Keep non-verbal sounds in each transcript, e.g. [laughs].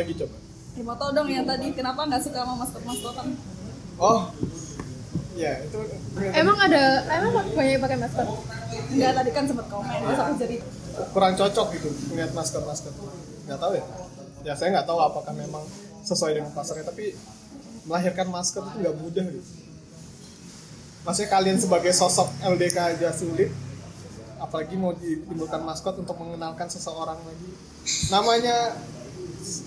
lagi coba. Ya, mau tau dong yang tadi. Kenapa nggak suka sama maskot maskotan? oh ya itu Emang ada, emang banyak pakai masker? Enggak tadi kan sempat komen. Terus aku jadi kurang cocok gitu melihat masker masker nggak tahu ya. Ya saya nggak tahu apakah memang sesuai dengan pasarnya tapi melahirkan masker itu nggak mudah gitu. Maksudnya kalian sebagai sosok LDK aja sulit apalagi mau ditimbulkan maskot untuk mengenalkan seseorang lagi. Namanya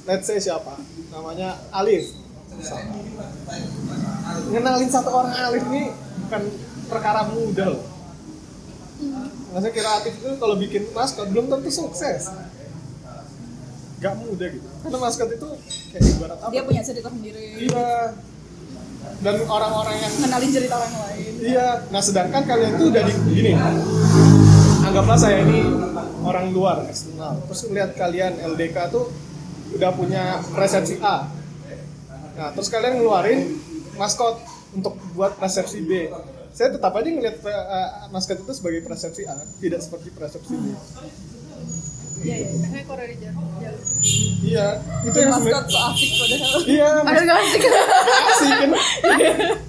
let's say siapa namanya Alif misalnya. ngenalin satu orang Alif ini bukan perkara mudah loh maksudnya kreatif itu kalau bikin maskot belum tentu sukses gak mudah gitu karena maskot itu kayak ibarat apa dia punya cerita sendiri. iya dan orang-orang yang Kenalin cerita orang lain. Iya, nah sedangkan kalian tuh udah di gini. Anggaplah saya ini orang luar eksternal. Terus lihat kalian LDK tuh udah punya resepsi A. Nah, terus kalian ngeluarin maskot untuk buat resepsi B. Saya tetap aja ngelihat eh, maskot itu sebagai persepsi A, tidak seperti persepsi B. Iya, iya. Jawa. Iya, itu yang maskot sebenarnya. so asik padahal. Iya, Padahal gak asik. Kan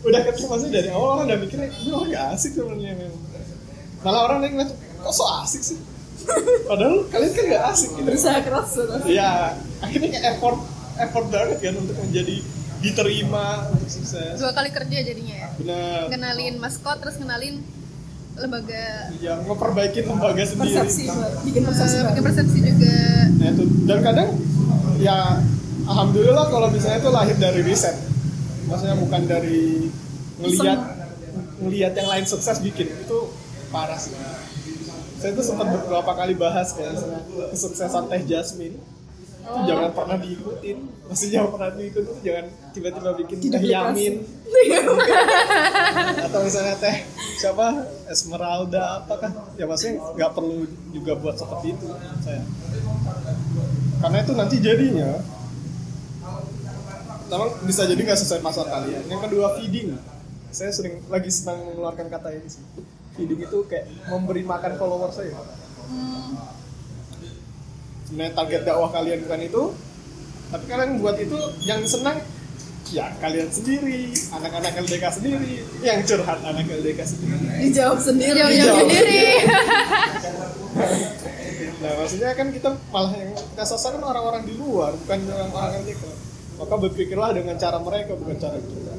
udah ketemu maksudnya dari awal orang udah mikirnya ini orang gak asik sebenarnya memang malah orang yang ngeliat kok so asik sih padahal kalian kan gak asik gitu. Berusaha keras. Iya, akhirnya kayak effort effort banget kan untuk menjadi diterima untuk sukses. Dua kali kerja jadinya ya. benar. Kenalin maskot, terus kenalin lembaga ya memperbaiki lembaga sendiri. Persepsi, bikin persepsi bikin persepsi juga. nah itu. Dan kadang ya alhamdulillah kalau misalnya itu lahir dari riset. Maksudnya bukan dari ngelihat ngelihat yang lain sukses bikin. Itu parah sih saya tuh sempat beberapa kali bahas kayak kesuksesan teh Jasmine. Itu jangan pernah diikutin. Maksudnya pernah diikutin itu jangan tiba-tiba bikin teh Diduplikasi. Yamin. [laughs] Atau misalnya teh siapa? Esmeralda apa kan ya maksudnya nggak perlu juga buat seperti itu saya. Karena itu nanti jadinya pertama bisa jadi nggak sesuai pasar kalian yang kedua feeding. Saya sering lagi senang mengeluarkan kata ini sih feeding itu kayak memberi makan follower saya sebenarnya target dakwah kalian bukan itu tapi kalian buat itu yang senang ya kalian sendiri anak-anak LDK sendiri yang curhat anak LDK sendiri Dijawab sendiri. Jauh-jauh Dijawab. sendiri. [laughs] Nah, maksudnya kan kita malah yang kita sasar kan orang-orang di luar, bukan orang-orang LDK. Maka berpikirlah dengan cara mereka, bukan cara kita.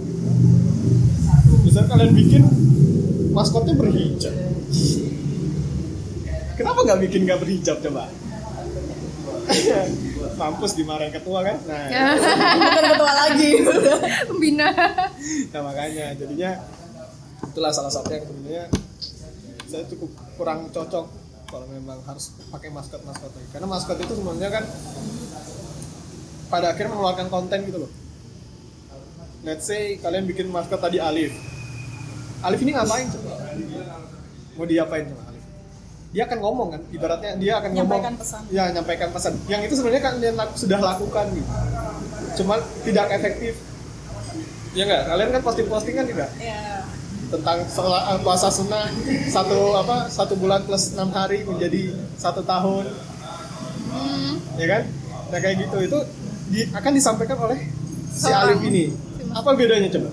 Misalnya kalian bikin maskotnya berhijab. Kenapa nggak bikin nggak berhijab coba? [laughs] Mampus dimarahin ketua kan? Nah, [laughs] Bukan ketua lagi. Pembina. nah makanya jadinya itulah salah satu yang sebenarnya saya cukup kurang cocok kalau memang harus pakai maskot maskot lagi karena maskot itu sebenarnya kan pada akhirnya mengeluarkan konten gitu loh let's say kalian bikin maskot tadi Alif Alif ini ngapain coba? Mau diapain coba Alif? Dia akan ngomong kan? Ibaratnya dia akan Nyampaikan ngomong pesan. ya nyampaikan pesan. Yang itu sebenarnya kalian laku- sudah lakukan gitu. Cuman tidak efektif. Ya nggak? Kalian kan posting posting kan tidak? Ya. tentang eh, puasa sunnah satu apa satu bulan plus enam hari menjadi satu tahun. Ya kan? Nah kayak gitu. Itu di- akan disampaikan oleh si. Alif ini. Apa bedanya coba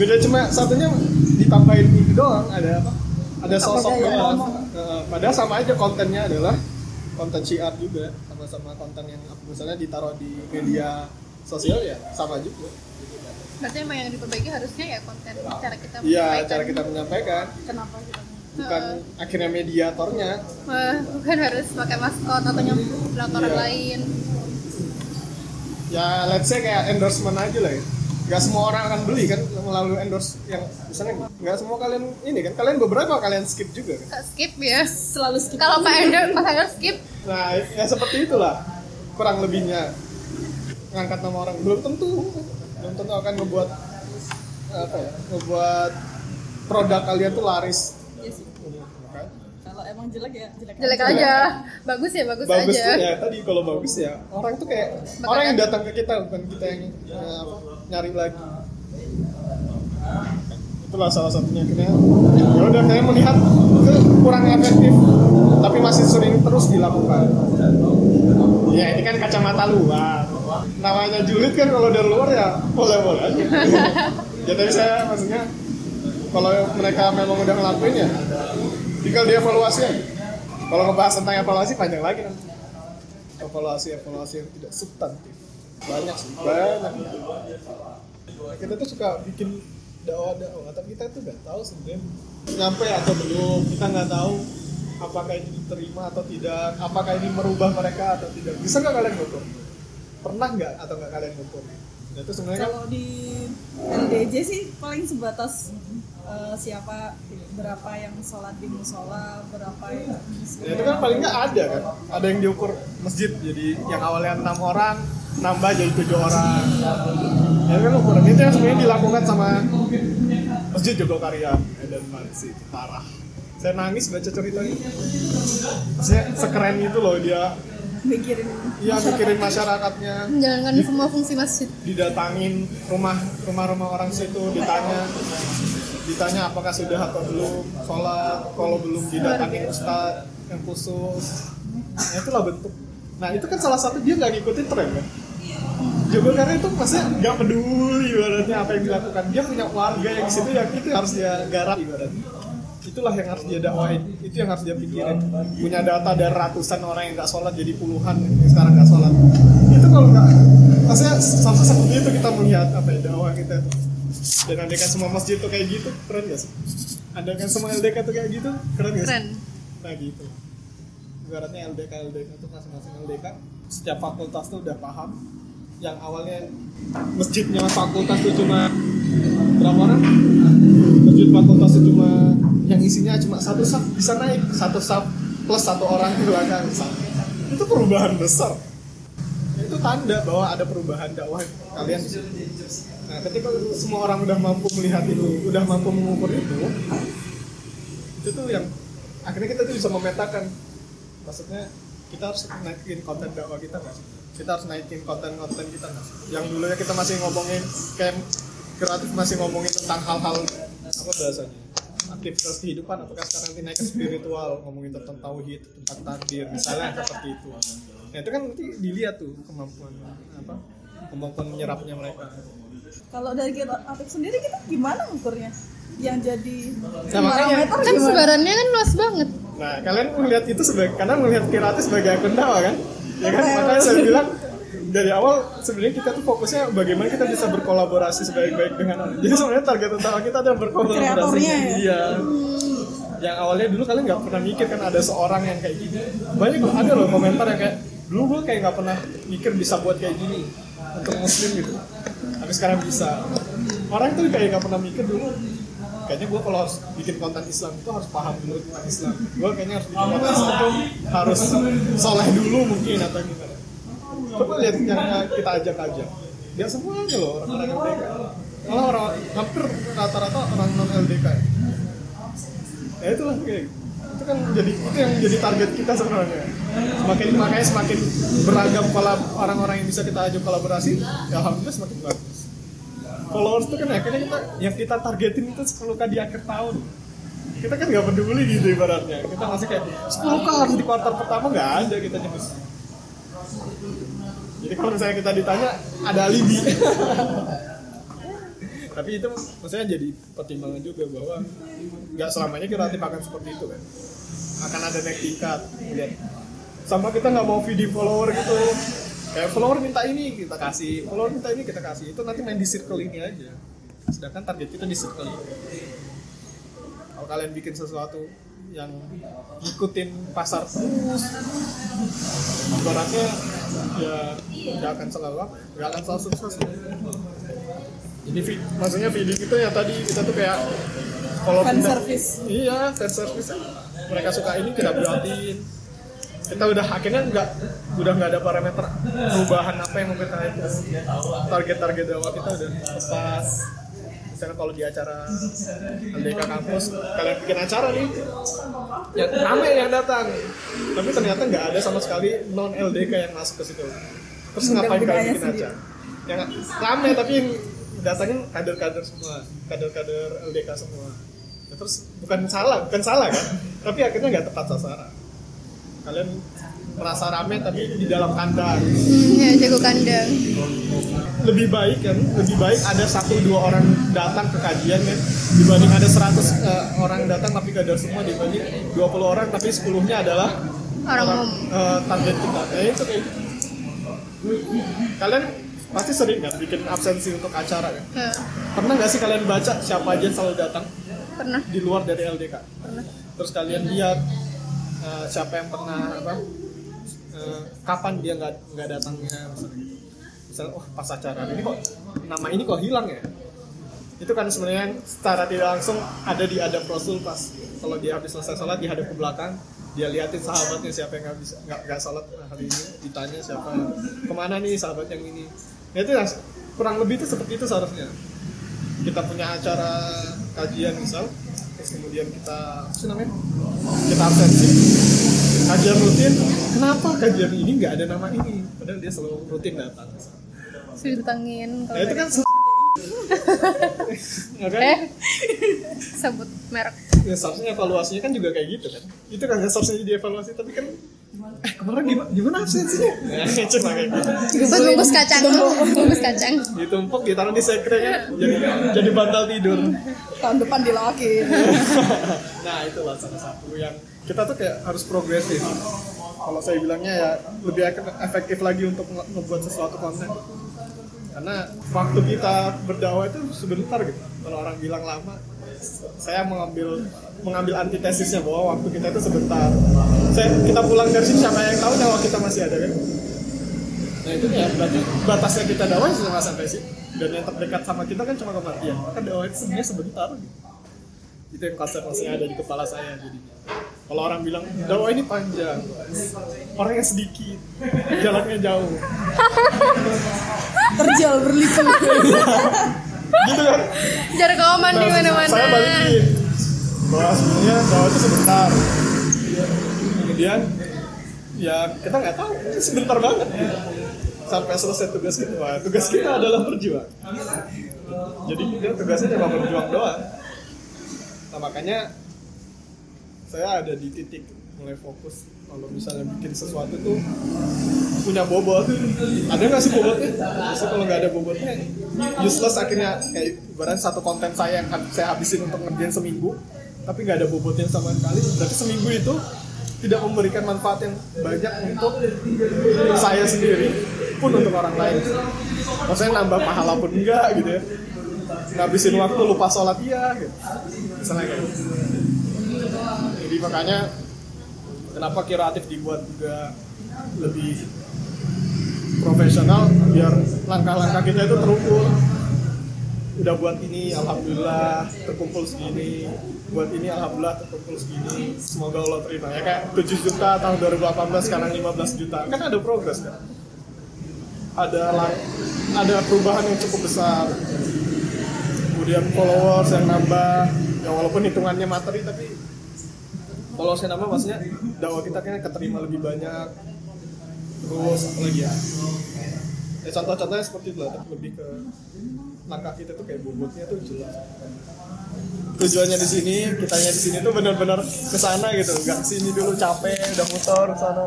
beda cuma satunya ditambahin ini doang ada apa ada sosok gaya doang. Eh, padahal sama aja kontennya adalah konten syiar juga sama-sama konten yang misalnya ditaruh di media sosial ya sama juga Berarti emang yang diperbaiki harusnya ya konten cara kita iya menyampaikan. cara kita menyampaikan Kenapa kita? bukan akhirnya mediatornya Wah, bukan harus pakai maskot atau nyamperin orang Iya. lain. ya let's say kayak endorsement aja lah ya Gak semua orang akan beli kan melalui endorse yang misalnya nggak semua kalian ini kan kalian beberapa kalian skip juga kan Skip ya. Selalu skip. Kalau Pak Ender, Pak Ender skip, nah ya seperti itulah kurang lebihnya ngangkat nama orang belum tentu belum tentu akan ngebuat apa ya ngebuat produk kalian tuh laris Iya sih. Kalau emang jelek ya jelek. jelek aja. Bagus ya, bagus, bagus aja. tuh ya tadi kalau bagus ya orang tuh kayak Bakal orang yang kan? datang ke kita bukan kita yang apa, nyari lagi. Itulah salah satunya. Akhirnya ya udah saya melihat itu kurang efektif tapi masih sering terus dilakukan. Ya ini kan kacamata luar. Namanya julid kan kalau dari luar ya boleh-boleh aja. [laughs] Ya tapi saya maksudnya kalau mereka memang udah ngelakuin ya tinggal dievaluasi aja. Kalau ngebahas tentang evaluasi panjang lagi. Nanti evaluasi evaluasi yang tidak substantif banyak sih. Banyak. Kita tuh suka bikin dakwah dakwah tapi kita tuh nggak tahu sebenarnya nyampe atau belum. Kita nggak tahu apakah ini diterima atau tidak apakah ini merubah mereka atau tidak. Bisa nggak kalian ngukur? Pernah nggak atau nggak kalian ngukur? Nah, itu sebenarnya kan Kalau di LDJ sih paling sebatas eh, siapa berapa yang sholat di musola, berapa yang ya, itu kan paling nggak ada kan. Ada yang diukur masjid. Jadi yang awalnya enam orang nambah jadi tujuh orang. Ya kan ukuran itu yang sebenarnya dilakukan sama masjid Jogokarya. Dan sih parah. Saya nangis baca ceritanya. Maksudnya sekeren itu loh dia. Mikirin Iya mikirin masyarakatnya. Menjalankan semua fungsi masjid. Didatangin rumah rumah-rumah orang situ ditanya. Ditanya apakah sudah atau belum sholat. Kalau belum didatangin ustad yang khusus. Nah, itulah bentuk. Nah itu kan salah satu dia nggak ngikutin tren kan Jogo karena itu maksudnya nggak peduli ibaratnya apa yang dilakukan. Dia punya warga yang di situ yang itu harus dia garap ibaratnya. Itulah yang harus dia dakwain. Itu yang harus dia pikirin. Punya data dari ratusan orang yang nggak sholat jadi puluhan yang sekarang nggak sholat. Itu kalau nggak maksudnya sampai seperti itu kita melihat apa ya dakwah kita. Itu dan andaikan semua masjid tuh kayak gitu keren gak sih? Andaikan semua LDK tuh kayak gitu keren gak sih? Keren. Nah gitu. Ibaratnya LDK LDK itu masing-masing LDK setiap fakultas tuh udah paham yang awalnya masjidnya fakultas tuh cuma berapa orang? Masjid fakultas tuh cuma yang isinya cuma satu saf bisa naik satu saf plus satu orang di belakang itu perubahan besar. Itu tanda bahwa ada perubahan dakwah kalian. Nah, ketika semua orang udah mampu melihat itu, udah mampu mengukur itu, itu tuh yang akhirnya kita tuh bisa memetakan. Maksudnya kita harus naikin konten dakwah kita nggak sih kita harus naikin konten-konten kita nggak sih yang dulunya kita masih ngomongin kayak kreatif masih ngomongin tentang hal-hal apa bahasanya aktivitas kehidupan apakah sekarang dinaik ke spiritual ngomongin tentang tauhid tentang takdir misalnya seperti itu. Nah itu kan nanti dilihat tuh kemampuan apa kemampuan menyerapnya mereka. Kalau dari kita Apik sendiri kita gimana ukurnya? Yang jadi Nah, makanya- parameter kan sebarannya kan luas banget. Nah, kalian melihat itu sebagai karena melihat Kirati sebagai akun dakwah kan? Ya kan, makanya saya bilang dari awal sebenarnya kita tuh fokusnya bagaimana kita bisa berkolaborasi sebaik-baik dengan orang. Jadi sebenarnya target utama kita adalah berkolaborasi. Ya? Iya. Yang awalnya dulu kalian nggak pernah mikir kan ada seorang yang kayak gini. Banyak loh, ada loh komentar yang kayak dulu gue kayak nggak pernah mikir bisa buat kayak gini untuk muslim gitu. Tapi sekarang bisa. Orang tuh kayak nggak pernah mikir dulu kayaknya gue kalau harus bikin konten Islam itu harus paham dulu tentang Islam. Gue kayaknya harus bikin konten Islam tuh harus soleh dulu mungkin atau gimana. Coba lihat yang kita ajak ajak dia semuanya loh orang-orang LDK malah orang hampir rata-rata orang non LDK ya. Itulah kayak gitu. itu kan jadi itu yang jadi target kita sebenarnya. Semakin makanya semakin beragam kalau orang-orang yang bisa kita ajak kolaborasi ya alhamdulillah semakin bagus followers itu kan akhirnya kita yang kita targetin itu 10k di akhir tahun. Kita kan nggak peduli gitu ibaratnya. Kita masih kayak 10k harus di kuartal pertama? Nggak ada kita nyebut jadi kalau misalnya kita ditanya ada alibi. [laughs] Tapi itu maksudnya jadi pertimbangan juga bahwa nggak selamanya kreatif akan seperti itu kan. Akan ada naik tingkat lihat. Sama kita nggak mau video follower gitu kayak follower minta ini kita kasih. Follower minta ini kita kasih. Itu nanti main di circle ini aja. Sedangkan target kita di circle. Ini kalau kalian bikin sesuatu yang ngikutin pasar terus ibaratnya ya nggak akan selalu nggak akan selalu sukses. Jadi maksudnya video itu ya tadi kita tuh kayak kalau Fan kita- service. iya fan service. Mereka suka ini kita buatin kita udah akhirnya nggak udah nggak ada parameter perubahan apa yang mau kita target-target dakwah kita udah tepat misalnya kalau di acara LDK kampus kalian bikin acara nih ya rame yang datang. Tapi ternyata nggak ada sama sekali non LDK yang masuk ke situ. Terus ngapain kalian bikin acara? Yang rame tapi yang datangnya kader-kader semua kader-kader LDK semua. Ya, terus bukan salah bukan salah kan? Tapi akhirnya nggak tepat sasaran kalian merasa rame tapi di dalam kandang ya jago kandang. lebih baik kan lebih baik ada satu dua orang datang ke kajian kan dibanding ada 100 eh, orang datang tapi gak ada semua dibanding 20 orang tapi 10 nya adalah Orang umum. eh, target kita ya itu kayak gitu. kalian pasti sering kan bikin absensi untuk acara kan Ya, pernah nggak sih kalian baca siapa aja yang selalu datang pernah. di luar dari LDK Pernah. terus kalian lihat eh, siapa yang pernah apa eh, kapan dia nggak nggak datangnya misalnya. Oh pas acara. Ini kok nama ini kok hilang ya? Itu kan sebenarnya secara tidak langsung ada di adab rasul pas kalau dia habis selesai sholat dia hadap ke belakang dia liatin sahabatnya siapa yang nggak bisa nggak sholat hari ini ditanya siapa ke mana nih sahabat yang ini? Nah, itu kurang lebih itu seperti itu seharusnya. Kita punya acara kajian misal terus kemudian kita apa namanya kita absensi kajian rutin. Kenapa? Kajian ini nggak ada nama ini. Padahal dia selalu rutin datang. Sudah ditangin. nah itu kan se- [laughs] ya kan? Eh, sebut merek. ya seharusnya evaluasinya kan juga kayak gitu kan. Itu kan seharusnya dievaluasi tapi kan eh kemarin gimana gimana absensinya [laughs] cuma kayak gitu. Buat bungkus kacang. Bungkus. Kacang. ditumpuk ditaruh di sekre kan jadi jadi bantal tidur. Tahun depan dilawakin [laughs] nah itulah salah satu yang kita tuh kayak harus progresif. Kalau saya bilangnya ya lebih ef- efektif lagi untuk ngebuat sesuatu konten karena waktu kita berdakwah itu sebentar gitu. Kalau orang bilang lama saya mengambil mengambil antitesisnya bahwa waktu kita itu sebentar. Saya kita pulang dari sini siapa yang tahu nyawa kita masih ada kan? Nah itu ya berarti batasnya kita dakwah nggak sampai sih. Dan yang terdekat sama kita kan cuma kematian. Maka dakwah itu sebenarnya sebentar gitu. Itu yang konsep yang ada di kepala saya jadi kalau orang bilang dakwah ini panjang. Orangnya sedikit jalannya jauh [laughs] terjal berliku. Gitu kan? Jarak aman di Nah, mana-mana. saya balikin. Bahwa sebenarnya dakwah itu sebentar. Kemudian ya kita nggak tahu. Sebentar banget. Gitu. sampai selesai tugas kita. Wah, tugas kita adalah berjuang. Jadi kita tugasnya cuma berjuang doang. Nah makanya saya ada di titik mulai fokus kalau misalnya bikin sesuatu tuh punya bobot. Ada nggak sih bobotnya? Biasanya kalau nggak ada bobotnya useless akhirnya. Kayak ibarat satu konten saya yang saya habisin untuk ngerjain seminggu tapi nggak ada bobotnya sama sekali berarti seminggu itu tidak memberikan manfaat yang banyak untuk saya sendiri pun untuk orang lain. Maksudnya nambah pahala pun enggak gitu ya. Ngabisin waktu lupa sholat iya gitu. Misalnya kayak gitu. Jadi makanya kenapa kreatif dibuat juga lebih profesional? Biar langkah-langkah kita itu terukur. Udah buat ini alhamdulillah terkumpul segini. Buat ini alhamdulillah terkumpul segini. Semoga Allah terima. Ya kayak 7 juta tahun 2018 sekarang 15 juta. Kan ada progres kan? Ada ada perubahan yang cukup besar. Kemudian followers yang nambah. Ya walaupun hitungannya materi tapi followers yang nambah maksudnya dakwah kita kayaknya keterima lebih banyak. Terus apa lagi ya? Ya contoh-contohnya seperti itu lah. Tapi lebih ke langkah kita tuh kayak bobotnya tuh jelas. Tujuannya di sini kitanya di sini tuh benar-benar ke sana gitu. Nggak sini dulu capek udah muter ke sana.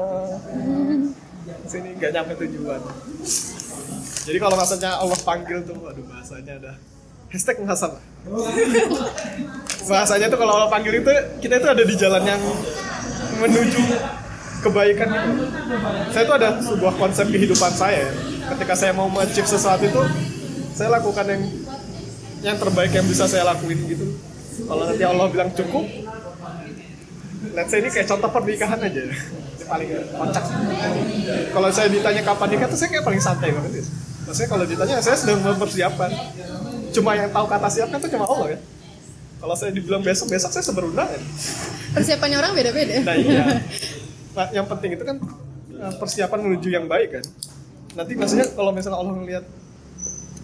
Sini nggak nyampe tujuan. Jadi kalau maksudnya Allah panggil tuh aduh bahasanya ada hashtag ngasal bahasanya tuh kalau Allah panggil itu kita itu ada di jalan yang menuju kebaikan itu. Saya tuh ada sebuah konsep kehidupan saya. Ketika saya mau achieve sesuatu itu, saya lakukan yang yang terbaik yang bisa saya lakuin gitu. Kalau nanti Allah bilang cukup, let's say ini kayak contoh pernikahan aja. Ini paling kocak. Kalau saya ditanya kapan nikah tuh saya kayak paling santai banget. ya. Maksudnya kalau ditanya saya sedang mempersiapkan. Cuma yang tahu kata siapkan tuh cuma Allah ya. Kalau saya dibilang besok, besok saya seberundangan. Persiapannya orang beda-beda. Nah iya. [laughs] Nah, yang penting itu kan eh, persiapan menuju yang baik kan. Nanti maksudnya kalau misalnya Allah ngelihat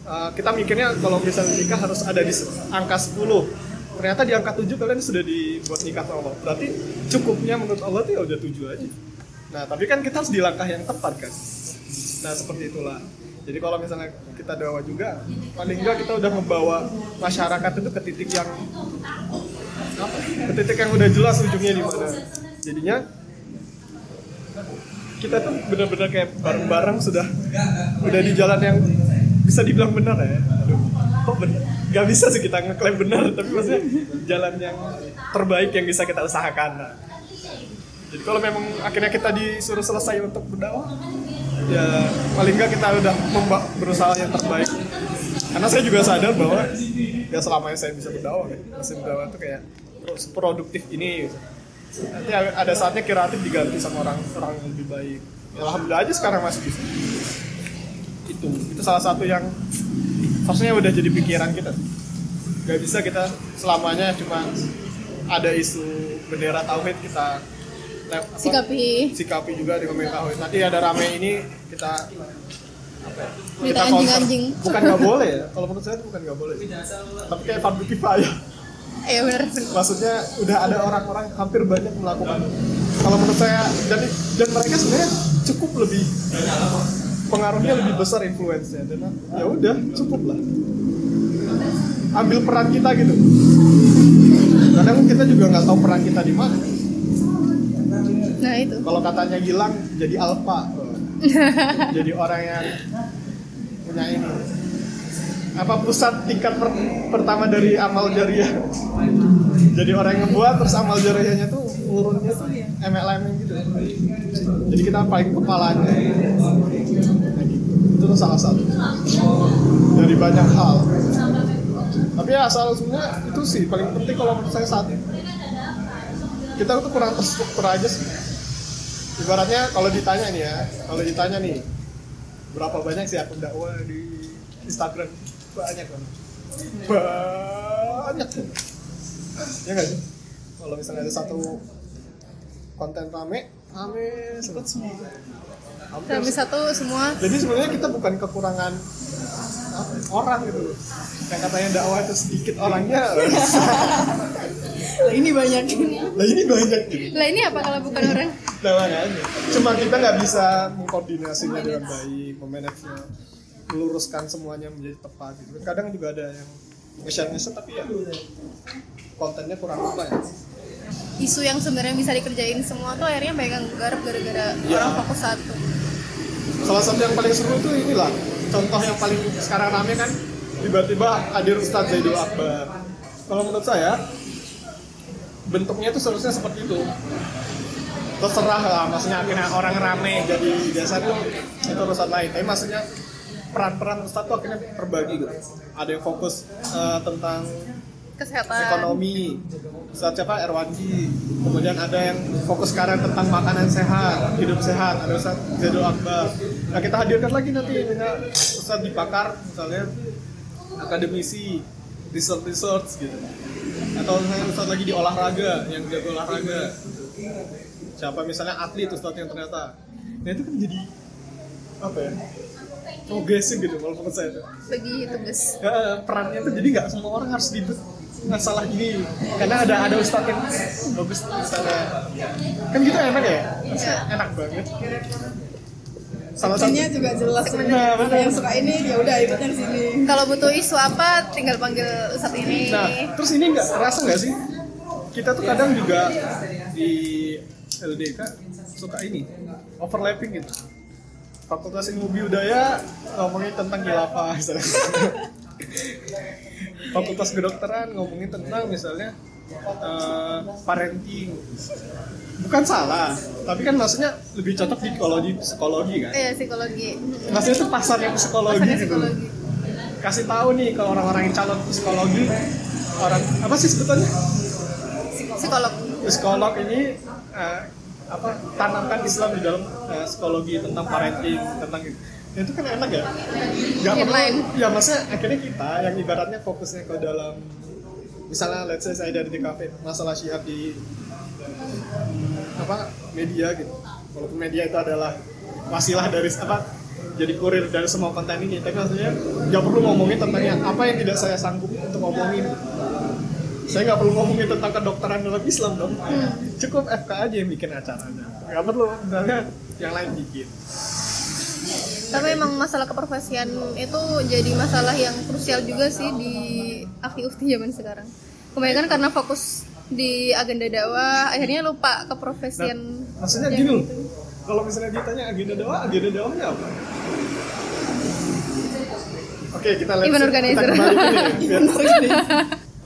eh, kita mikirnya kalau misalnya nikah harus ada di angka 10. Ternyata di angka 7 kalian sudah dibuat nikah sama Allah. Berarti cukupnya menurut Allah tuh ya udah 7 aja. Nah, tapi kan kita harus di langkah yang tepat kan. Nah, seperti itulah. Jadi kalau misalnya kita dakwah juga, paling enggak kita udah membawa masyarakat itu ke titik yang? Ke titik yang udah jelas ujungnya di mana. Jadinya kita tuh benar-benar kayak bareng-bareng sudah udah di jalan yang bisa dibilang benar ya aduh kok benar nggak bisa sih kita ngeklaim benar tapi maksudnya jalan yang terbaik yang bisa kita usahakan nah. jadi kalau memang akhirnya kita disuruh selesai untuk berdakwah ya paling nggak kita udah berusaha yang terbaik. Karena saya juga sadar bahwa ya selamanya saya bisa berdakwah ya. Masih berdakwah itu kayak pro- produktif ini gitu. nanti ada saatnya kreatif diganti sama orang orang yang lebih baik. Ya, alhamdulillah aja sekarang masih bisa. Itu itu salah satu yang maksudnya udah jadi pikiran kita. Nggak bisa kita selamanya cuma ada isu bendera tauhid kita lep- apa, Sikapi. sikapi juga di tauhid nanti ada rame ini kita apa ya, Minta counter. anjing-anjing. bukan nggak boleh ya? Kalau menurut saya itu bukan nggak boleh tapi kayak fardu kifayah Iya benar. maksudnya udah ada orang-orang hampir banyak melakukan. Kalau menurut saya dan dan mereka sebenarnya cukup lebih pengaruhnya lebih besar influence-nya. Dan ya udah cukup lah. Ambil peran kita gitu. Kadang kita juga nggak tahu peran kita di mana Nah itu. kalau katanya Gilang jadi alpha. [laughs] Jadi orang yang punya ini. Apa pusat tingkat per- pertama dari amal jariah? Jadi orang yang ngebuat terus amal jariahnya tuh urunnya tuh MLM gitu. Jadi kita paling kepalanya. Itu tuh salah satu. Dari banyak hal. Tapi ya asal sebenarnya itu sih paling penting kalau menurut saya saat ini kita tuh kurang terstruktur aja sih. Ibaratnya kalau ditanya nih ya kalau ditanya nih berapa banyak sih akun dakwah di Instagram? Banyak kan? Banyak. Ya nggak sih? Kalau misalnya ada satu konten rame rame sempat semua Sampai satu semua. jadi sebenarnya kita bukan kekurangan orang gitu loh yang katanya dakwah itu sedikit orangnya Lah, ini banyak lah ini banyak gitu Lah ini apa kalau bukan orang? Nah, makanya. Cuma kita nggak bisa mengkoordinasinya dengan baik, memanagenya, meluruskan semuanya menjadi tepat gitu. Kadang juga ada yang nge-share nge tapi ya kontennya kurang apa ya. Isu yang sebenarnya bisa dikerjain semua tuh akhirnya banyak yang garap gara-gara Iya. orang fokus satu. Salah satu yang paling seru itu inilah. Contoh yang paling sekarang rame kan tiba-tiba hadir Ustadz Zaidul Akbar. Kalau menurut saya bentuknya itu seharusnya seperti itu. Terserah lah, maksudnya akhirnya orang rame jadi biasa itu itu urusan lain. Tapi maksudnya peran-peran Ustadz tuh akhirnya terbagi gitu. Ada yang fokus eh, tentang Kesehatan. ekonomi Ustadz siapa Erwanji kemudian ada yang fokus sekarang tentang makanan sehat hidup sehat ada Ustadz Zaidul Akbar nah kita hadirkan lagi nanti misalnya Ustadz dipakar misalnya akademisi research research gitu. Atau misalnya Ustadz lagi di olahraga yang jago olahraga. Siapa misalnya atlet Ustadz yang ternyata. Nah itu kan jadi apa ya progresif gitu kalau menurut saya. Tuh Bagi tugas. ya, perannya tuh jadi nggak semua orang harus di nggak salah gini. Karena ada ada ustadz yang "Uh, bagus ustadznya kan gitu enak ya? Maksudnya enak banget salah satu Seksinya juga jelas Nah, sebenarnya benar. ada yang suka ini ya udah ikut yang sini Kalau butuh isu apa tinggal panggil saat ini. nah terus ini nggak terasa nggak sih kita tuh kadang juga di LDK suka ini overlapping gitu Fakultas Ilmu Budaya ngomongin tentang khilafah misalnya. [laughs] Fakultas Kedokteran ngomongin tentang misalnya eh, parenting. Bukan salah, tapi kan maksudnya lebih cocok di psikologi psikologi kan. Iya psikologi. Maksudnya itu pasarnya psikologi Pasarnya gitu. psikologi. Kasih tahu nih ke orang-orang yang calon psikologi orang apa sih sebetulnya? Psikolog. psikolog ini eh, apa tanamkan Islam di dalam eh, psikologi tentang parenting tentang itu Ya, itu kan enak ya nggak perlu ya maksudnya akhirnya kita yang ibaratnya fokusnya ke dalam misalnya let's say saya dari di cafe masalah syiar di apa media gitu. Walaupun media itu adalah wasilah dari apa jadi kurir dari semua konten ini. Tapi maksudnya nggak perlu ngomongin tentang yang apa yang tidak saya sanggup untuk ngomongin. Saya nggak perlu ngomongin tentang kedokteran dalam Islam dong. Cukup FK aja yang bikin acaranya. Nggak perlu misalnya yang lain bikin. Tapi emang masalah keprofesian itu jadi masalah yang krusial juga sih di akti-ukti zaman sekarang. Kebanyakan karena fokus di agenda dakwah, akhirnya lupa keprofesian. maksudnya gini loh kalau misalnya ditanya agenda dakwah agenda dakwahnya apa oke kita lihat Event organizer. ke ini ya. [laughs]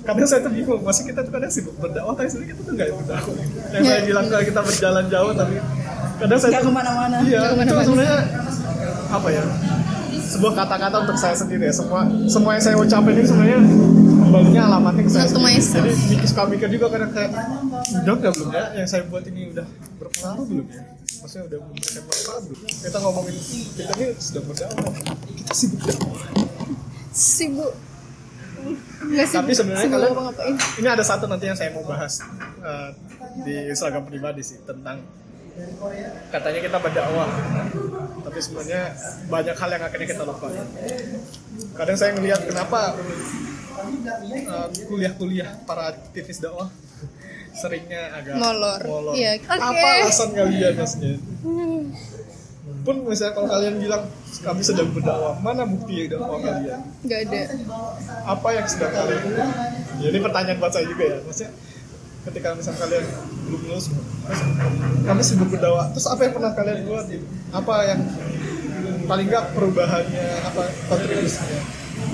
Kadang saya tuh bingung masih kita tuh kadang sibuk berdakwah tapi sebenarnya kita tuh nggak berdakwah yang saya bilang kalau kita berjalan jauh tapi kadang saya Nggak tuh ke mana-mana. iya itu ke mana-mana. sebenarnya apa ya sebuah kata-kata untuk saya sendiri ya. Semua semua yang saya ucapin ini sebenarnya kembalinya alamatnya ke saya sendiri. jadi mikir suka mikir juga kadang kayak udah nggak belum ya? Yang saya buat ini udah berpengaruh belum ya? Maksudnya udah memberikan manfaat belum? Kita ngomongin kita ini sedang berdakwah kita sibuk dakwah sibuk. Nggak sibuk Tapi sebenarnya ngapain? ini ada satu nanti yang saya mau bahas eh, di Instagram pribadi sih tentang katanya kita berdakwah. Tapi sebenarnya banyak hal yang akhirnya kita lupa kadang saya ngelihat kenapa eh, kuliah-kuliah para aktivis dakwah seringnya agak Molor. Iya. Oke. apa alasan kalian maksudnya pun misalnya kalau kalian bilang kami sedang berdakwah mana bukti dakwah kalian? Nggak ada. Apa yang sedang kalian? Ya ini pertanyaan buat saya juga ya. Maksudnya ketika misalnya kalian belum lulus terus kami sibuk berdakwah terus apa yang pernah kalian buat gitu? apa yang paling nggak perubahannya apa kontribusinya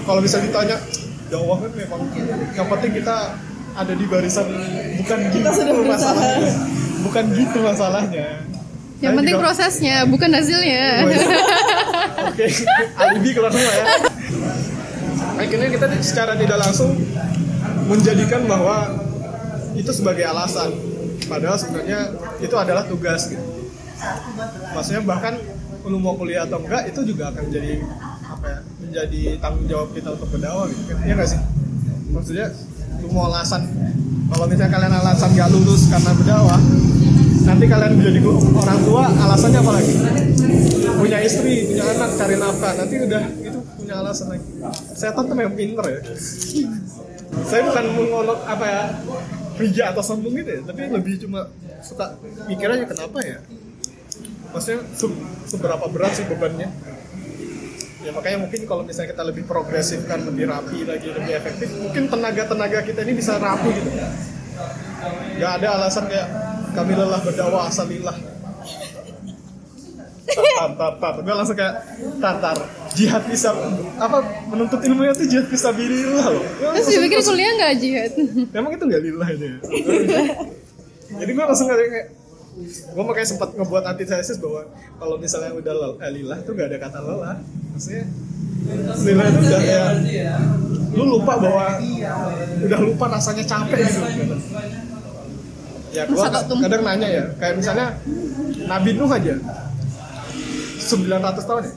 kalau bisa ditanya dakwah kan memang yang penting kita ada di barisan bukan gitu sudah berusaha. masalahnya bukan gitu masalahnya yang Saya penting juga- prosesnya bukan hasilnya [laughs] Oke, alibi keluar semua ya. Akhirnya kita secara tidak langsung menjadikan bahwa itu sebagai alasan. Padahal sebenarnya itu adalah tugas gitu. Maksudnya bahkan lu mau kuliah atau enggak itu juga akan menjadi apa ya? Menjadi tanggung jawab kita untuk berdakwah gitu kan. Iya nggak sih? Maksudnya lu mau alasan kalau misalnya kalian alasan nggak lulus karena berdakwah nanti kalian menjadi orang tua alasannya apa lagi punya istri punya anak cari nafkah nanti udah itu punya alasan lagi setan tuh memang pinter ya saya bukan mengolok apa ya rija atau sombong gitu ya. Tapi lebih cuma suka mikir aja kenapa ya? Maksudnya se- seberapa berat sih bebannya? Ya makanya mungkin kalau misalnya kita lebih progresif kan lebih rapi lagi lebih efektif mungkin tenaga tenaga kita ini bisa rapi gitu. Nggak ada alasan kayak kami lelah berdakwah asal lillah tar tar tar gue langsung kayak tar tar jihad bisa apa menuntut ilmunya tuh jihad bisa bilillah loh Gua terus langsung- dipikir kuliah nggak jihad Emang itu nggak lillah itu ya? Jadi gue langsung kayak kayak gue makanya sempat ngebuat antitesis bahwa kalau misalnya udah lel- eh, lillah itu nggak ada kata lelah. Maksudnya lillah itu udah kayak lu lupa bahwa udah lupa rasanya capek gitu. Ya gue kadang nanya ya, kayak misalnya Nabi Nuh aja 900 tahun ya?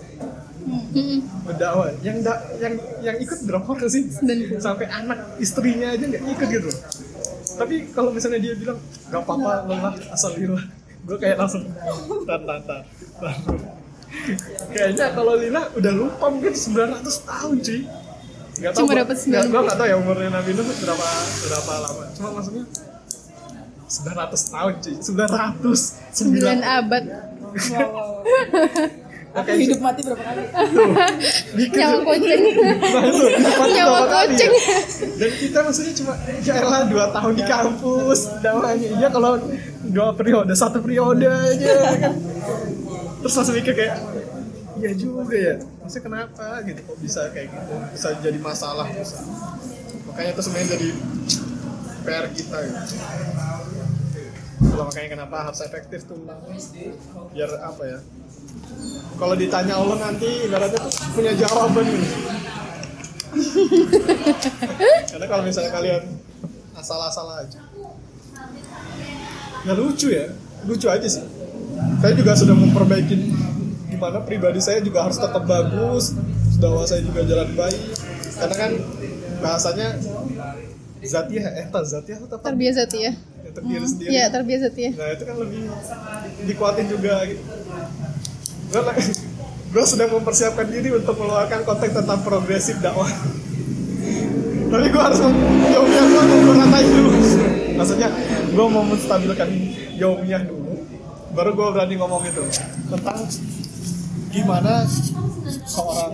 Mm-mm. berdakwah. Yang da, yang yang ikut berapa orang sih? Dan- sampai anak istrinya aja nggak ikut gitu? Tapi kalau misalnya dia bilang nggak apa-apa lelah asal lillah gue kayak langsung tar tar, tar. kayaknya kalau lillah udah lupa mungkin 900 tahun cuy. Gak Cuma dapat 90. Gue gak tau ya umurnya Nabi Nuh berapa berapa lama. Cuma maksudnya 900 tahun cuy. 900 sembilan abad. [laughs] Wow. Aku hidup mati berapa kali? [laughs] Nyawa kucing Nyawa kucing. ya? Dan kita maksudnya cuma ya elah dua tahun di kampus dakwahnya. Iya kalau dua periode, satu periode aja kan. Terus langsung mikir kayak Iya juga ya, maksudnya kenapa gitu kok bisa kayak gitu, bisa jadi masalah bisa. Makanya itu sebenarnya jadi PR kita gitu. Kalau makanya kenapa harus efektif tuh biar apa ya? Kalau ditanya Allah nanti ibaratnya tuh punya jawaban gitu. [laughs] Karena kalau misalnya kalian asal-asal aja, ya lucu ya, lucu aja sih. Saya juga sudah memperbaiki gimana pribadi saya juga harus tetap bagus, dakwah saya juga jalan baik. Karena kan bahasanya zatiah, eh tak zatiah atau apa? terbiasa tuh ya Untuk diri sendiri. ya terbiasa ya Nah itu kan lebih dikuatin juga gitu. Gue, sedang mempersiapkan diri untuk mengeluarkan konten tentang progresif dakwah. Tapi gue harus jauhnya gue mau beratain dulu. Maksudnya gue mau menstabilkan jauhnya dulu. Baru gue berani ngomong itu tentang gimana seorang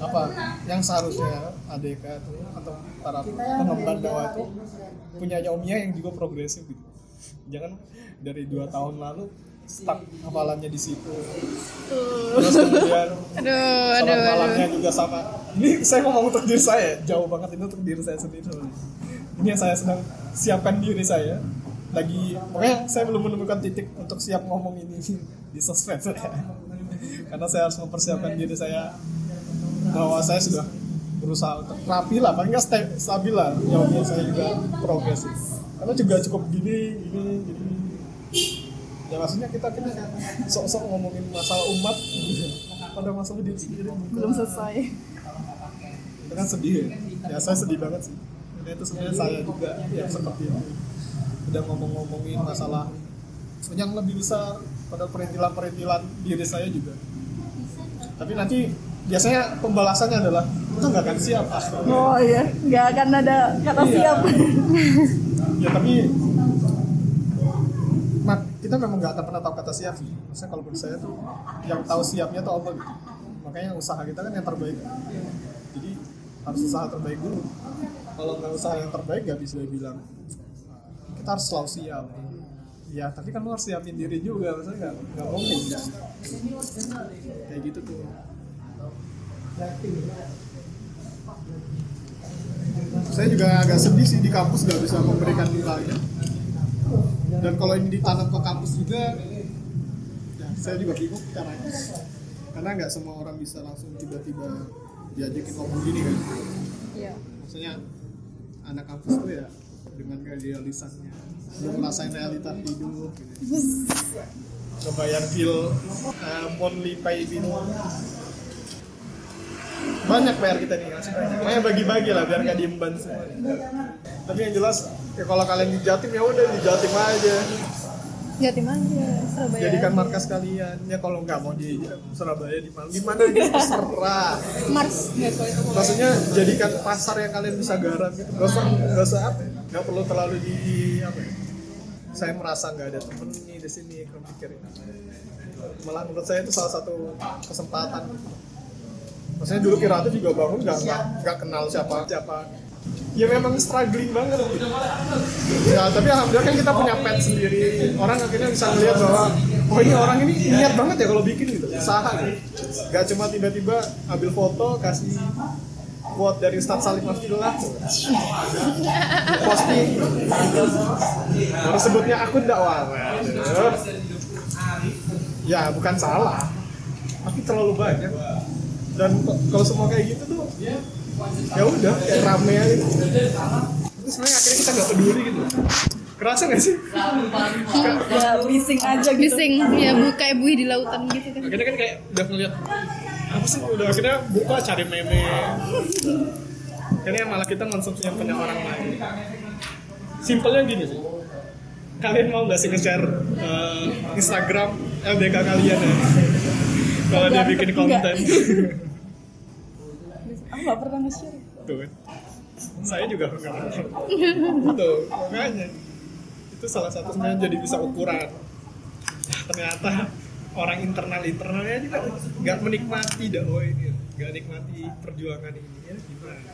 apa yang seharusnya ADK atau, atau para pengemban dakwah itu punya yaumnya yang juga progresif gitu. Jangan dari dua tahun lalu stuck hafalannya di situ. Tuh. terus kemudian [laughs] Aduh, aduh, malamnya aduh. juga sama. Ini saya ngomong untuk diri saya jauh banget ini untuk diri saya sendiri. Ini yang saya sedang siapkan diri saya. Lagi pokoknya saya belum menemukan titik untuk siap ngomong ini [laughs] di sosmed. [laughs] Karena saya harus mempersiapkan diri saya bahwa saya sudah berusaha untuk rapi lah paling nggak sta- stabil lah. Jawabnya saya juga progresif. Karena juga cukup gini gini gini ya maksudnya kita kita sok-sok ngomongin masalah umat. Pada masalah diri sendiri. Belum selesai. Itu kan sedih ya. Ya saya sedih banget sih. Dan itu sebenarnya saya juga yang seperti itu. Udah ngomong-ngomongin masalah yang lebih besar pada perintilan-perintilan diri saya juga. Tapi nanti biasanya pembalasannya adalah itu nggak akan siap ah. oh iya. Nggak akan ada kata Iya. siap. Ya tapi kita memang nggak akan pernah tahu kata siap sih maksudnya kalau menurut saya tuh yang tahu siapnya tuh Allah gitu. Makanya usaha kita kan yang terbaik. Jadi harus usaha terbaik dulu. Kalau nggak usaha yang terbaik nggak bisa bilang kita harus selalu siap. Ya tapi kan lo harus siapin diri juga maksudnya nggak nggak mungkin kayak gitu tuh. Saya juga agak sedih sih di kampus nggak bisa memberikan nilainya dan kalau ini ditanam ke kampus juga ya saya juga bingung caranya. Karena nggak semua orang bisa langsung tiba-tiba diajakin ngomong gini kan? Iya. Maksudnya anak kampus tuh ya dengan kerealisannya belum ngerasain realita hidup gitu. ngebayar bill uh, monthly pay bill banyak bayar kita nih masih banyak makanya bagi-bagi lah biar nggak diemban semua. Tapi yang jelas ya kalau kalian di Jatim ya udah di Jatim aja. Jatim aja, Surabaya. jadikan markas kalian. Ya kalau nggak mau di Surabaya di mana? Di mana aja terserah. Mars, itu. maksudnya jadikan pasar yang kalian bisa garap gitu. Nggak usah nggak usah apa ya, nggak perlu terlalu di apa ya? Saya merasa nggak ada temen nih di sini kalau pikirin. Malah menurut saya itu salah satu kesempatan maksudnya dulu Kiratu juga bangun nggak nggak kenal siapa. Siapa? Ya memang struggling banget. Ya tapi alhamdulillah kan kita punya pet sendiri. Orang akhirnya bisa melihat bahwa oh ini orang ini niat banget ya kalau bikin gitu. Usaha. Gitu. nggak cuma tiba-tiba ambil foto kasih quote dari Ustadz Salim Afillah posting. Baru sebutnya akun dakwah. Ya bukan salah. Tapi terlalu banyak dan kalau semua kayak gitu tuh ya udah kayak rame aja. Gitu. Tapi sebenarnya akhirnya kita nggak peduli gitu. Kerasa nggak sih? Ya bising aja gitu. Bising, ya bu kayak buih di lautan gitu kan. akhirnya kan kayak udah ngeliat apa sih udah akhirnya buka cari meme. Akhirnya malah kita konsumsi yang punya orang lain. Simpelnya gini sih. Kalian mau nggak sih nge-share eh, Instagram LDK kalian ya kalau dia bikin konten. Aku nggak pernah nge-share. Tuh. Saya juga nggak pernah. Tuh makanya. Itu salah satu sebenarnya jadi bisa ukuran. Ternyata orang internal internalnya juga nggak menikmati dakwah ini nggak nikmati perjuangan ini ya gimana?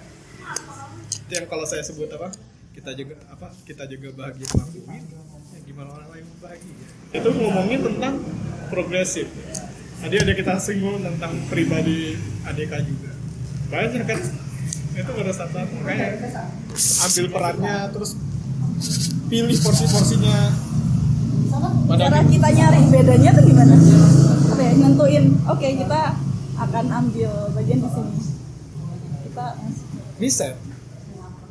Itu yang kalau saya sebut apa? Kita juga apa? Kita juga bahagia ngelakuin ya gimana orang lain bahagia. Itu ngomongin tentang progresif tadi ada kita singgung tentang pribadi ADK juga. Banyak kan? Itu pada saat makanya ambil perannya terus pilih porsi-porsinya. Pada cara kita nyari bedanya tuh gimana? Apa ya nentuin oke kita akan ambil bagian di sini. Kita riset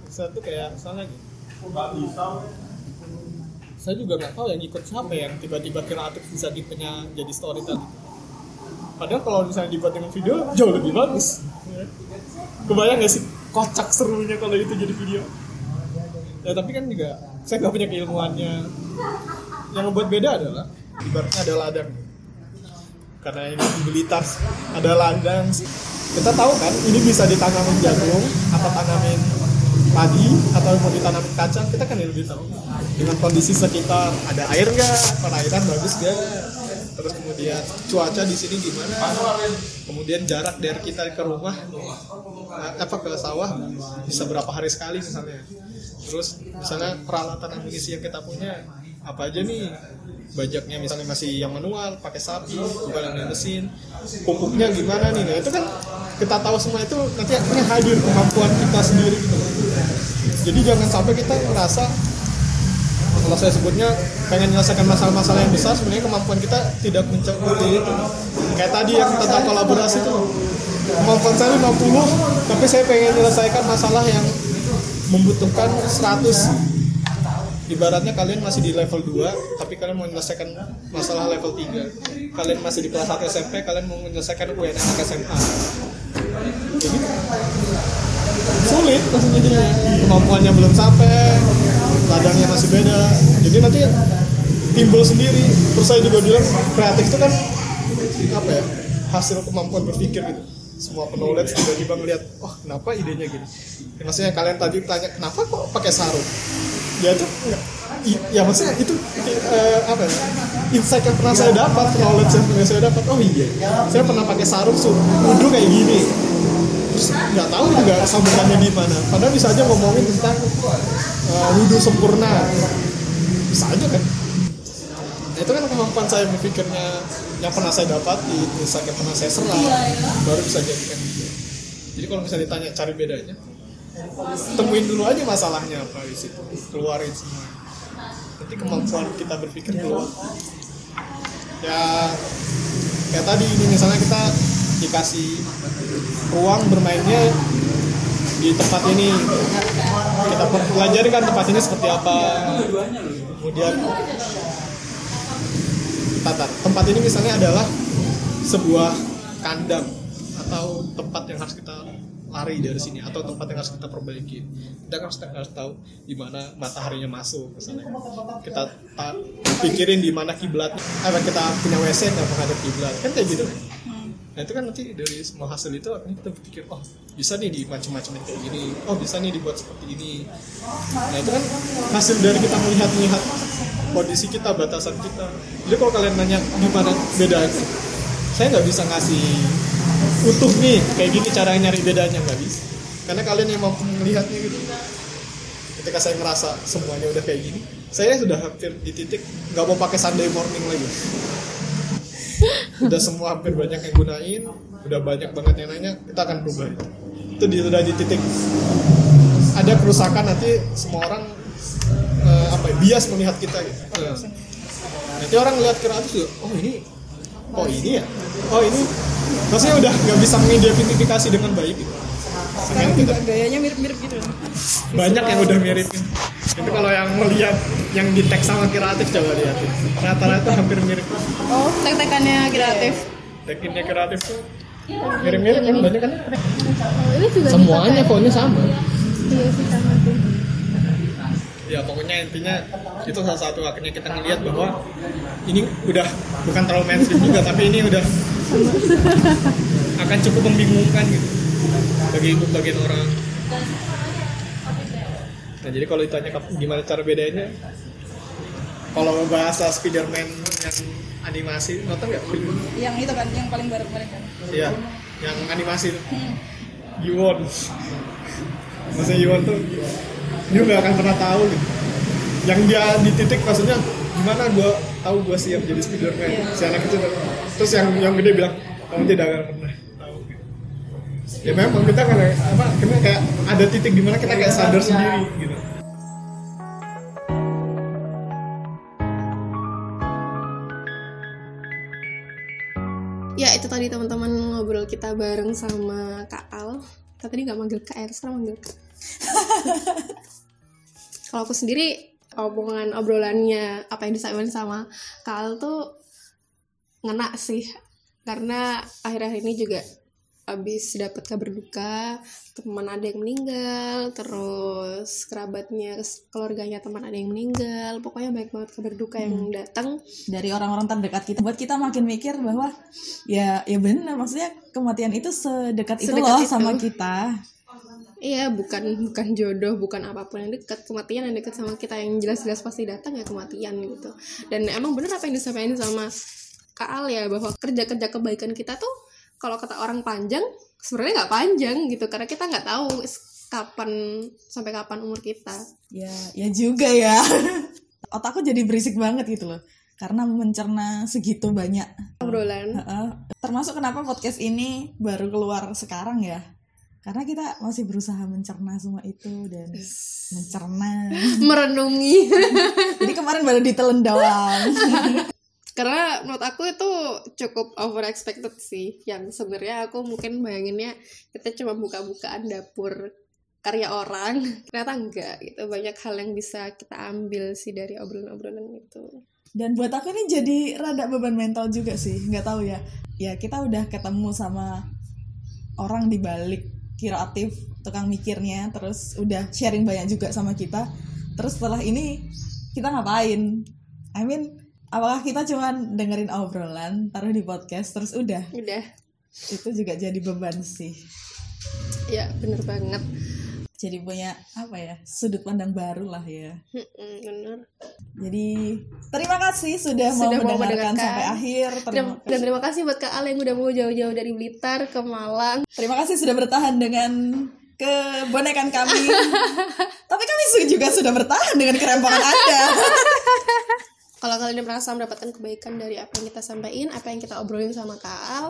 riset tuh kayak misalnya gini. Saya juga nggak tahu yang ikut siapa yang tiba-tiba kreatif bisa tipenya jadi storytelling padahal kalau misalnya dibuat dengan video jauh lebih bagus. Kebayang nggak sih kocak serunya kalau itu jadi video? Ya tapi kan juga saya nggak punya keilmuannya. Yang membuat beda adalah ibaratnya ada ladang. Karena ini di Blitar ada ladang. Kita tahu kan ini bisa ditanamin jagung atau tanamin padi atau mau ditanamin kacang kita kan lebih tahu. Dengan kondisi sekitar ada air nggak? Perairan bagus nggak terus kemudian cuaca di sini gimana? Kemudian jarak dari kita ke rumah eh, apa ke sawah bisa berapa hari sekali misalnya. Terus misalnya peralatan amunisi yang kita punya apa aja nih? Bajaknya misalnya masih yang manual pakai sapi bukan yang mesin. Pupuknya gimana nih? Nah itu kan kita tahu semua itu nanti akhirnya hadir kemampuan kita sendiri gitu. Jadi jangan sampai kita ngerasa kalau saya sebutnya pengen menyelesaikan masalah-masalah yang besar sebenarnya kemampuan kita tidak mencakupi itu. Kayak tadi yang tentang kolaborasi itu. Kemampuan saya 50 tapi saya pengen menyelesaikan masalah yang membutuhkan 100 ibaratnya kalian masih di level 2 tapi kalian mau menyelesaikan masalah level 3 kalian masih di kelas 1 SMP kalian mau menyelesaikan UN anak SMA jadi sulit maksudnya jadi. Kemampuannya belum sampai ladangnya masih beda. Jadi nanti timbul sendiri. Terus saya juga bilang kreatif itu kan apa ya hasil kemampuan berpikir gitu. Semua penulis tiba-tiba ngeliat wah kenapa idenya gini? Ya, maksudnya kalian tadi tanya kenapa kok pakai sarung? Ya itu ya maksudnya itu eh, apa ya insight yang pernah saya dapat knowledge yang pernah saya dapat oh iya saya pernah pakai sarung su wudhu kayak gini terus nggak tahu juga sambungannya di mana. Padahal bisa aja ngomongin tentang uh, wudhu sempurna. Bisa aja kan? Nah, itu kan kemampuan saya berpikirnya. Yang pernah saya dapat di insight yang pernah saya serap baru bisa jadikan dia. Jadi kalau misalnya ditanya cari bedanya? Temuin dulu aja masalahnya apa di situ. Keluarin semua. Nanti kemampuan kita berpikir keluar. Ya kayak tadi ini misalnya kita dikasih ruang bermainnya di tempat ini. Kita pelajari kan tempat ini seperti apa. Kemudian tata tempat ini misalnya adalah sebuah kandang atau tempat yang harus kita lari dari sini atau tempat yang harus kita perbaiki. Kita harus, harus tahu di mana mataharinya masuk misalnya kita ta- pikirin di mana kiblat. Apa kita punya WC nggak menghadap kiblat. Kan kayak gitu Nah itu kan nanti dari semua hasil itu akhirnya kita berpikir oh bisa nih di macam-macam kayak gini, oh bisa nih dibuat seperti ini. Nah itu kan hasil dari kita melihat-lihat kondisi kita, batasan kita. Jadi kalau kalian nanya gimana bedanya, saya nggak bisa ngasih utuh nih kayak gini cara nyari bedanya nggak bisa. Karena kalian yang mampu melihatnya gitu. Ketika saya ngerasa semuanya udah kayak gini, saya sudah hampir di titik nggak mau pakai Sunday morning lagi udah semua hampir banyak yang gunain udah banyak banget yang nanya kita akan berubah itu di, udah di titik ada kerusakan nanti semua orang eh, apa ya, bias melihat kita gitu. Eh, nanti orang lihat kreatif juga oh ini oh ini ya? Oh ini. Maksudnya udah nggak bisa mengidentifikasi dengan baik gitu sekarang juga gayanya mirip-mirip gitu. Banyak yang udah miripin. Itu kalau yang melihat yang di tag sama kreatif coba lihat. Rata-rata hampir mirip. Oh tek-tekannya kreatif tagnya kreatif tuh mirip-mirip kan banyak kan? Ini juga semuanya fontnya sama. Iya sih sama sih. Ya pokoknya intinya itu salah satu akhirnya kita ngelihat bahwa ini udah bukan terlalu mainstream juga tapi ini udah akan cukup membingungkan gitu bagi bagian orang nah jadi kalau ditanya gimana cara bedanya kalau bahasa Spiderman yang animasi nonton nggak yang itu kan yang paling baru kemarin kan Iya, yang animasi itu. Yuwon. Maksudnya Yuwon tuh dia nggak akan pernah tahu gitu. Yang dia di titik maksudnya gimana gua tahu gua siap jadi Spiderman. Si anak itu terus yang yang gede bilang kamu tidak akan pernah. Ya memang kita kan apa kita kayak ada titik di mana kita kayak sadar sendiri gitu. ya itu tadi teman-teman ngobrol kita bareng sama Kak Al Kita tadi nggak manggil Kak R sekarang manggil [laughs] kalau aku sendiri omongan obrolannya apa yang disampaikan sama Kak Al tuh ngena sih. Karena akhir-akhir ini juga habis dapat kabar duka teman ada yang meninggal terus kerabatnya keluarganya teman ada yang meninggal pokoknya baik banget kabar duka yang datang dari orang-orang terdekat kita buat kita makin mikir bahwa ya ya benar maksudnya kematian itu sedekat, itu Sedekat loh itu. sama kita Iya, bukan bukan jodoh, bukan apa pun yang dekat. Kematian yang dekat sama kita yang jelas-jelas pasti datang ya kematian gitu. Dan emang bener apa yang disampaikan sama Kak Al ya bahwa kerja-kerja kebaikan kita tuh kalau kata orang panjang sebenarnya nggak panjang gitu karena kita nggak tahu kapan sampai kapan umur kita. ya ya juga ya. [laughs] Otakku jadi berisik banget gitu loh karena mencerna segitu banyak. Obrolan. Termasuk kenapa podcast ini baru keluar sekarang ya? Karena kita masih berusaha mencerna semua itu dan mencerna. [laughs] Merenungi. Jadi kemarin baru ditelan doang [laughs] karena menurut aku itu cukup over expected sih. Yang sebenarnya aku mungkin bayanginnya kita cuma buka-bukaan dapur karya orang. [laughs] Ternyata enggak gitu. Banyak hal yang bisa kita ambil sih dari obrolan-obrolan itu. Dan buat aku ini jadi rada beban mental juga sih. Nggak tahu ya. Ya kita udah ketemu sama orang di balik kreatif tukang mikirnya. Terus udah sharing banyak juga sama kita. Terus setelah ini kita ngapain? I mean apakah kita cuman dengerin obrolan taruh di podcast terus udah? Udah. Itu juga jadi beban sih. Ya bener banget. Jadi punya apa ya sudut pandang baru lah ya. Bener. Jadi terima kasih sudah, mau Sudah mau mendengarkan mendengarkan. sampai akhir. Terima, Terima- dan terima kasih buat Kak Al yang udah mau jauh-jauh dari Blitar ke Malang. Terima kasih sudah bertahan dengan kebonekan kami. [laughs] Tapi kami juga sudah bertahan dengan kerempongan anda [laughs] kalau kalian merasa mendapatkan kebaikan dari apa yang kita sampaikan, apa yang kita obrolin sama Kak Al,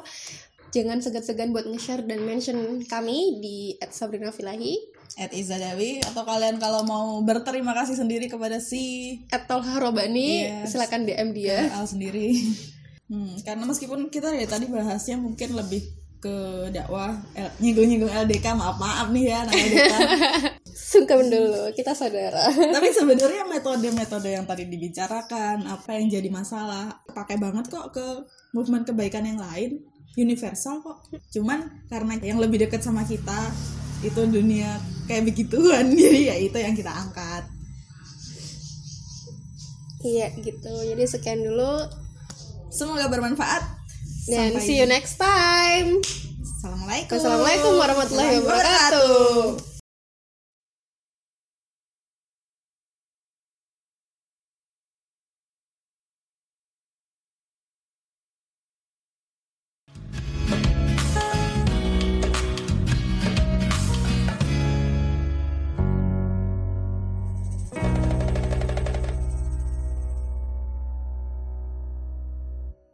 jangan segan-segan buat nge-share dan mention kami di @sabrinafilahi at Izadawi atau kalian kalau mau berterima kasih sendiri kepada si atau Harobani, Yes. silakan DM dia. Al sendiri [laughs] hmm, karena meskipun kita dari tadi bahasnya mungkin lebih ke dakwah L- nyinggung-nyinggung LDK maaf maaf nih ya LDK [laughs] Sungkem dulu, kita saudara. tapi sebenarnya metode-metode yang tadi dibicarakan apa yang jadi masalah pakai banget kok ke movement kebaikan yang lain universal kok cuman karena yang lebih dekat sama kita itu dunia kayak begituan [laughs] jadi ya itu yang kita angkat Iya gitu. Jadi sekian dulu semoga bermanfaat dan Sampai- see you next time. assalamualaikum Wassalamualaikum warahmatullahi wabarakatuh.